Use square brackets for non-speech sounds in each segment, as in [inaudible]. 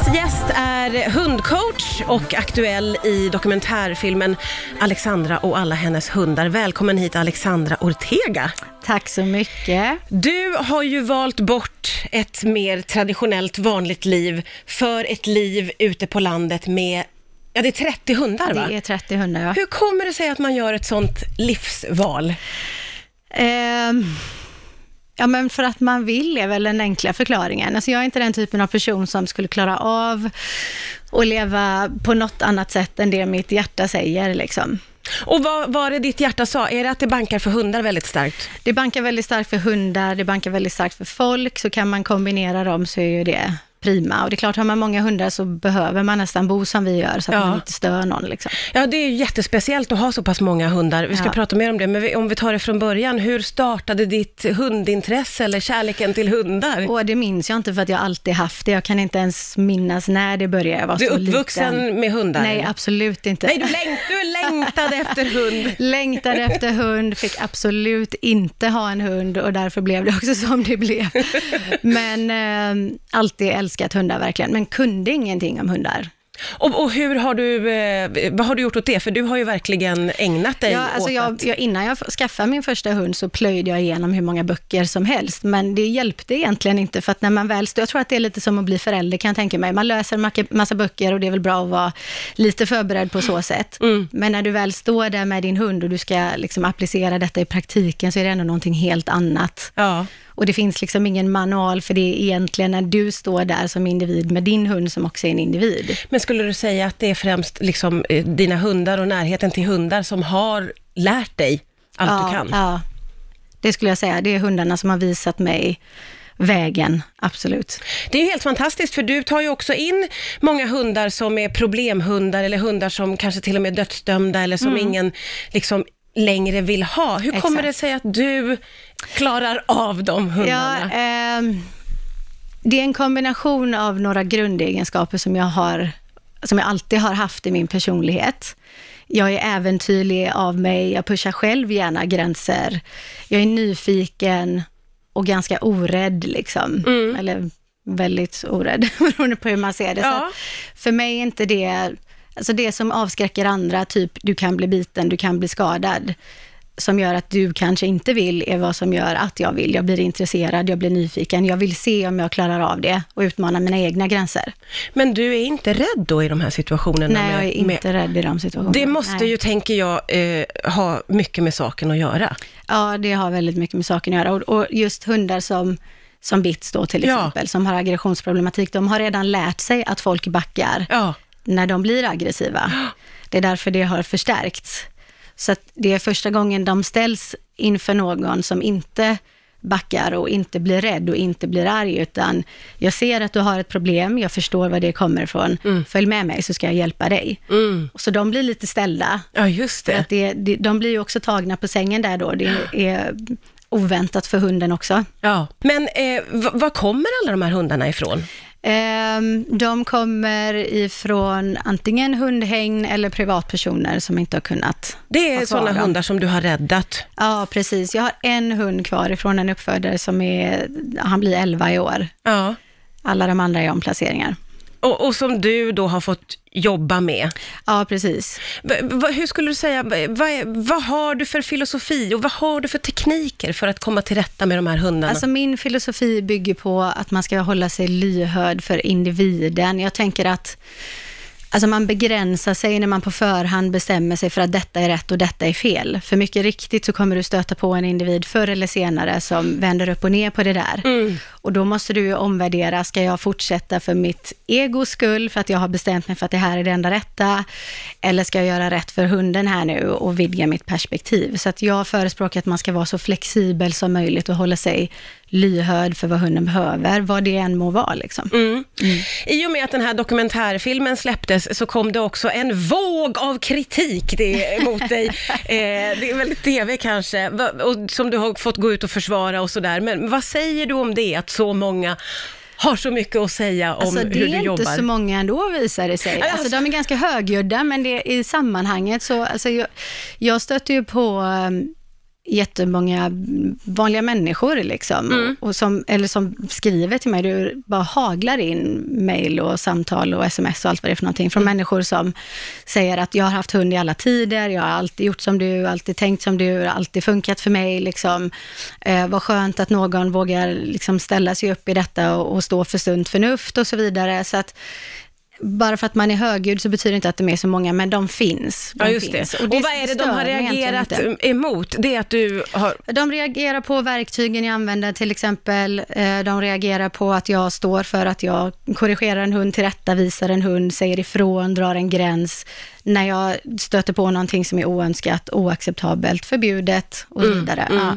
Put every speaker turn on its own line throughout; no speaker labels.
Dagens gäst är hundcoach och aktuell i dokumentärfilmen Alexandra och alla hennes hundar. Välkommen hit Alexandra Ortega.
Tack så mycket.
Du har ju valt bort ett mer traditionellt vanligt liv för ett liv ute på landet med, ja det är 30 hundar va?
Det är 30 hundar, ja.
Hur kommer det sig att man gör ett sånt livsval?
Ehm, ja, men för att man vill är väl den enkla förklaringen. Alltså jag är inte den typen av person som skulle klara av att leva på något annat sätt än det mitt hjärta säger. Liksom.
Och vad var det ditt hjärta sa? Är det att det bankar för hundar väldigt starkt?
Det bankar väldigt starkt för hundar, det bankar väldigt starkt för folk, så kan man kombinera dem så är ju det prima. Och det är klart, har man många hundar så behöver man nästan bo som vi gör, så att
Ja.
man inte stör någon. Liksom.
Ja, det är ju jättespeciellt att ha så pass många hundar. Vi ska
Ja.
prata mer om det, men vi, om vi tar det från början. Hur startade ditt hundintresse eller kärleken till hundar?
Och det minns jag inte för att jag alltid haft det. Jag kan inte ens minnas när det började. Jag var
du är uppvuxen
liten.
med hundar?
Nej, absolut inte.
Nej, du, längt, du längtade efter hund. [laughs]
Längtade efter hund, fick absolut inte ha en hund och därför blev det också som det blev. [laughs] Men eh, alltid älskat hundar verkligen, men kunde ingenting om hundar.
Och, och hur har du, eh, vad har du gjort åt det? För du har ju verkligen ägnat dig
Ja, alltså
åt
jag,
att...
jag, innan jag skaffade min första hund så plöjde jag igenom hur många böcker som helst, men det hjälpte egentligen inte, för att när man väl jag tror att det är lite som att bli förälder kan jag tänka mig. Man läser en massa- massa böcker och det är väl bra att vara lite förberedd på så sätt.
Mm.
Men när du väl står där med din hund och du ska liksom applicera detta i praktiken, så är det ändå någonting helt annat.
Ja.
Och det finns liksom ingen manual för det är egentligen när du står där som individ med din hund som också är en individ.
Men skulle du säga att det är främst liksom, eh, dina hundar och närheten till hundar som har lärt dig allt
ja,
du kan?
Ja, det skulle jag säga. Det är hundarna som har visat mig vägen, absolut.
Det är ju helt fantastiskt, för du tar ju också in många hundar som är problemhundar, eller hundar som kanske till och med är dödsdömda, eller som ingen liksom längre vill ha. Hur kommer.
Exakt.
det sig att du klarar av de
Ja,
hundarna?
ehm, det är en kombination av några grundegenskaper som jag, har, som jag alltid har haft i min personlighet. Jag är äventyrlig av mig, jag pushar själv gärna gränser. Jag är nyfiken och ganska orädd, liksom.
Mm.
Eller väldigt orädd, [laughs] beroende på hur man ser det.
Ja.
för mig är inte det, alltså det som avskräcker andra, typ du kan bli biten, du kan bli skadad, som gör att du kanske inte vill, är vad som gör att jag vill. Jag blir intresserad, jag blir nyfiken, jag vill se om jag klarar av det och utmana mina egna gränser.
Men du är inte rädd då i de här situationerna?
Nej, jag är inte
med,
rädd i de situationerna.
Det måste
Nej.
ju, tänker jag, eh, ha mycket med saken att göra.
Ja, det har väldigt mycket med saken att göra. Och, och just hundar som, som bits då till
Ja.
exempel, som har aggressionsproblematik, de har redan lärt sig att folk backar
Ja.
När de blir aggressiva. Det är därför det har förstärkts. Så att det är första gången de ställs inför någon som inte backar och inte blir rädd och inte blir arg, utan jag ser att du har ett problem, jag förstår var det kommer ifrån, följ med mig så ska jag hjälpa dig.
Mm.
Så de blir lite ställda,
Ja, just det.
att det, det, de blir ju också tagna på sängen där då, det är [gasps] oväntat för hunden också.
Ja. Men eh, var kommer alla de här hundarna ifrån?
Ehm, de kommer ifrån antingen hundhägn eller privatpersoner som inte har kunnat
Det är sådana
dem.
hundar som du har räddat.
Ja, precis. Jag har en hund kvar ifrån en uppfödare som är, han blir 11 i år.
Ja.
Alla de andra är omplaceringar.
Och, och som du då har fått jobba med.
Ja, precis.
Va, va, hur skulle du säga, va, vad- har du för filosofi och vad har du för tekniker för att komma till rätta med de här hundarna?
Alltså min filosofi bygger på att man ska hålla sig lyhörd för individen. Jag tänker att Alltså man begränsar sig när man på förhand bestämmer sig för att detta är rätt och detta är fel. För mycket riktigt så kommer du stöta på en individ förr eller senare som vänder upp och ner på det där.
Mm.
Och då måste du ju omvärdera, ska jag fortsätta för mitt egos skull, för att jag har bestämt mig för att det här är det enda rätta? Eller ska jag göra rätt för hunden här nu och vidga mitt perspektiv? Så att jag förespråkar att man ska vara så flexibel som möjligt och hålla sig lyhörd för vad hunden behöver, vad det än må vara. Liksom.
Mm. I och med att den här dokumentärfilmen släpptes så kom det också en våg av kritik det, mot dig. [laughs] Eh, det är väl TV kanske, och, som du har fått gå ut och försvara och sådär. Men vad säger du om det, att så många har så mycket att säga om
Alltså, det
hur
är
du
inte
jobbar?
så många ändå visar det sig.
Alltså-
Alltså, de är ganska högljudda, men det, i sammanhanget så, alltså, jag, jag stöter ju på um, jättemånga vanliga människor liksom,
Mm.
och som, eller som skriver till mig, det bara haglar in mejl och samtal och sms och allt vad det är för någonting, från människor som säger att jag har haft hund i alla tider, jag har alltid gjort som du, alltid tänkt som du, alltid funkat för mig, liksom. Eh, vad skönt att någon vågar liksom ställa sig upp i detta och, och stå för sunt förnuft och så vidare, så att bara för att man är högljudd så betyder det inte att de är så många, men de finns. De
Ja, just
finns.
det. Och, vad är det de har reagerat
inte.
emot? Det är att du har...
De reagerar på verktygen jag använder till exempel. Eh, De reagerar på att jag står för att jag korrigerar en hund till rätta, visar en hund, säger ifrån, drar en gräns. När jag stöter på någonting som är oönskat, oacceptabelt, förbjudet och så vidare. Ja.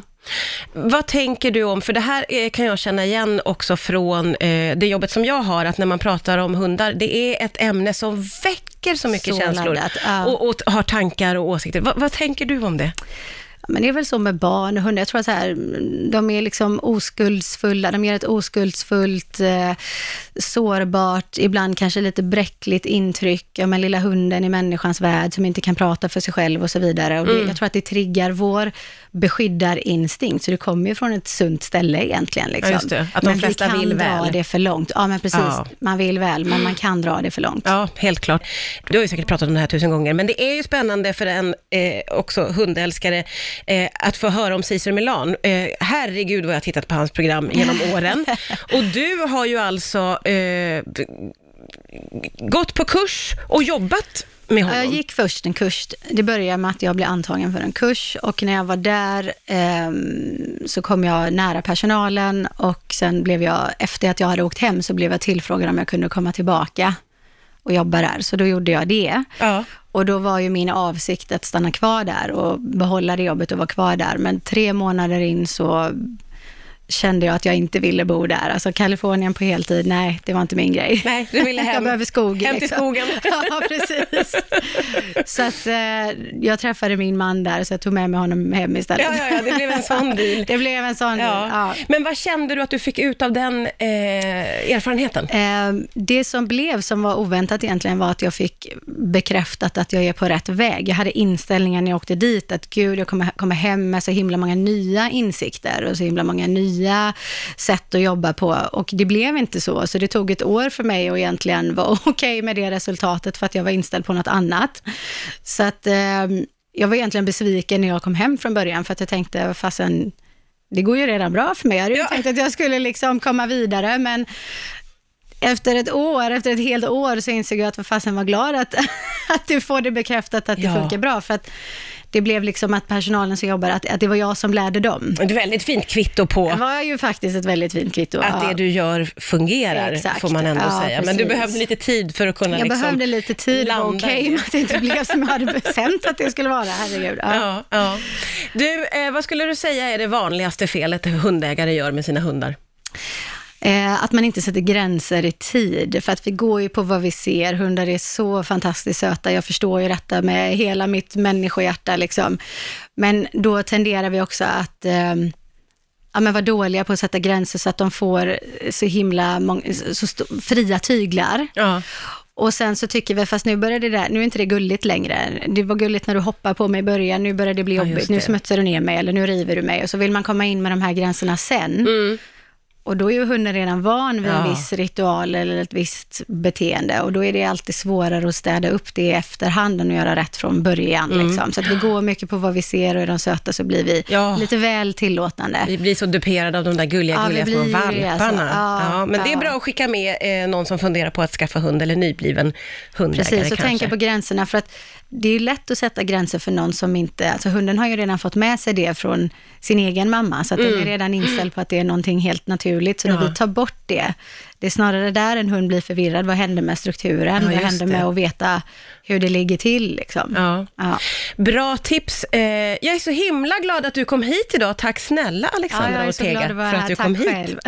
Vad tänker du om, för det här kan jag känna igen också från eh, det jobbet som jag har, att när man pratar om hundar, det är ett ämne som väcker så mycket
Så
känslor
laddat, ja.
och, och har tankar och åsikter. Va, vad tänker du om det?
Men det är väl så med barn och hundar. Jag tror att så här, de är liksom oskuldsfulla. De ger ett oskuldsfullt, eh, sårbart, ibland kanske lite bräckligt intryck av den lilla hunden i människans värld som inte kan prata för sig själv och så vidare. Och det,
Mm.
Jag tror att det triggar vår beskyddarinstinkt, så det kommer ju från ett sunt ställe egentligen. Liksom.
Ja, det. Att de
men
flesta
vi kan
vill
dra
väl.
det för långt. Ja, men precis.
Ja.
Man vill väl, men man kan dra det för långt.
Ja, helt klart. Du har ju säkert pratat om det här tusen gånger, men det är ju spännande för en eh, också hundälskare eh, att få höra om Caesar Milan. Eh, herregud vad jag har tittat på hans program genom [laughs] åren. Och du har ju alltså eh, gått på kurs och jobbat med honom.
Jag gick först en kurs. Det började med att jag blev antagen för en kurs och när jag var där ehm, så kom jag nära personalen och sen blev jag, efter att jag hade åkt hem, så blev jag tillfrågad om jag kunde komma tillbaka och jobba där. Så då gjorde jag det.
Ja.
Och då var ju min avsikt att stanna kvar där och behålla det jobbet och vara kvar där. Men tre månader in så kände jag att jag inte ville bo där. Alltså Kalifornien på heltid, nej, det var inte min grej.
Nej, du ville [laughs] hem.
Jag behöver skog.
Hem till
liksom.
skogen. [laughs]
ja, precis. Så att eh, jag träffade min man där, så jag tog med mig honom hem istället.
Ja, ja, ja, det blev en sån [laughs] deal.
Det blev en sån
Ja.
deal, ja.
Men vad kände du att du fick ut av den eh, erfarenheten?
Eh, Det som blev, som var oväntat egentligen, var att jag fick bekräftat att jag är på rätt väg. Jag hade inställningen när jag åkte dit, att gud, jag kommer komma hem med så himla många nya insikter och så himla många nya sätt att jobba på. Och det blev inte så, så det tog ett år för mig att egentligen vara [laughs] okej med det resultatet, för att jag var inställd på något annat. Så att eh, jag var egentligen besviken när jag kom hem från början, för att jag tänkte, fasen, det går ju redan bra för mig. Jag hade ju
Ja.
tänkt att jag skulle liksom komma vidare, men efter ett år, efter ett helt år, så insåg jag att vad fasen var glad att, [laughs] att du får det bekräftat att det
Ja.
funkar bra. För att det blev liksom att personalen som jobbar, att, att det var jag som lärde dem.
Ett väldigt fint kvitto på
Det var ju faktiskt ett väldigt fint kvitto.
att det
Ja.
du gör fungerar,
Exakt.
får man ändå
Ja,
säga. Men du
precis.
behövde lite tid för att kunna
Jag
liksom
behövde lite tid,
landa
okej
det.
med att det inte blev som jag hade bestämt att det skulle vara. Herregud. Ja,
ja. Du, eh, vad skulle du säga är det vanligaste felet hundägare gör med sina hundar?
Eh, att man inte sätter gränser i tid, för att vi går ju på vad vi ser. Hundar är så fantastiskt söta, jag förstår ju detta med hela mitt människohjärta liksom. Men då tenderar vi också att eh, ja, men vara dåliga på att sätta gränser så att de får så himla mång- så fria tyglar.
Ja.
Och sen så tycker vi, fast nu börjar det där, nu är inte det gulligt längre. Det var gulligt när du hoppade på mig i början, nu börjar det bli
Ja,
jobbigt,
just
nu
det.
smutsar du ner mig eller nu river du mig. Och så vill man komma in med de här gränserna sen.
Mm.
Och då är ju hunden redan van vid en
Ja.
viss ritual eller ett visst beteende. Och då är det alltid svårare att städa upp det i efterhand än att göra rätt från början.
Mm.
Liksom. Så att vi går mycket på vad vi ser och är de söta så blir vi
Ja.
lite väl tillåtande.
Vi blir så duperade av de där gulliga,
Ja,
gulliga små valparna.
alltså. Ja,
men det är bra att skicka med eh, någon som funderar på att skaffa hund eller nybliven hundägare
Precis, och
kanske.
tänka på gränserna. För att det är ju lätt att sätta gränser för någon som inte... Alltså hunden har ju redan fått med sig det från sin egen mamma, så att den är redan inställd på att det är någonting helt naturligt. Så när
Mm. Ja.
vi tar bort det, det är snarare där en hund blir förvirrad. Vad händer med strukturen?
Ja,
Vad händer
det.
med att veta hur det ligger till? Liksom?
Ja.
Ja.
Bra tips. Eh, jag är så himla glad att du kom hit idag. Tack snälla
Ja,
Alexandra
jag är så
Ortega
glad att vara
för att du kom
Tack
hit.
själv.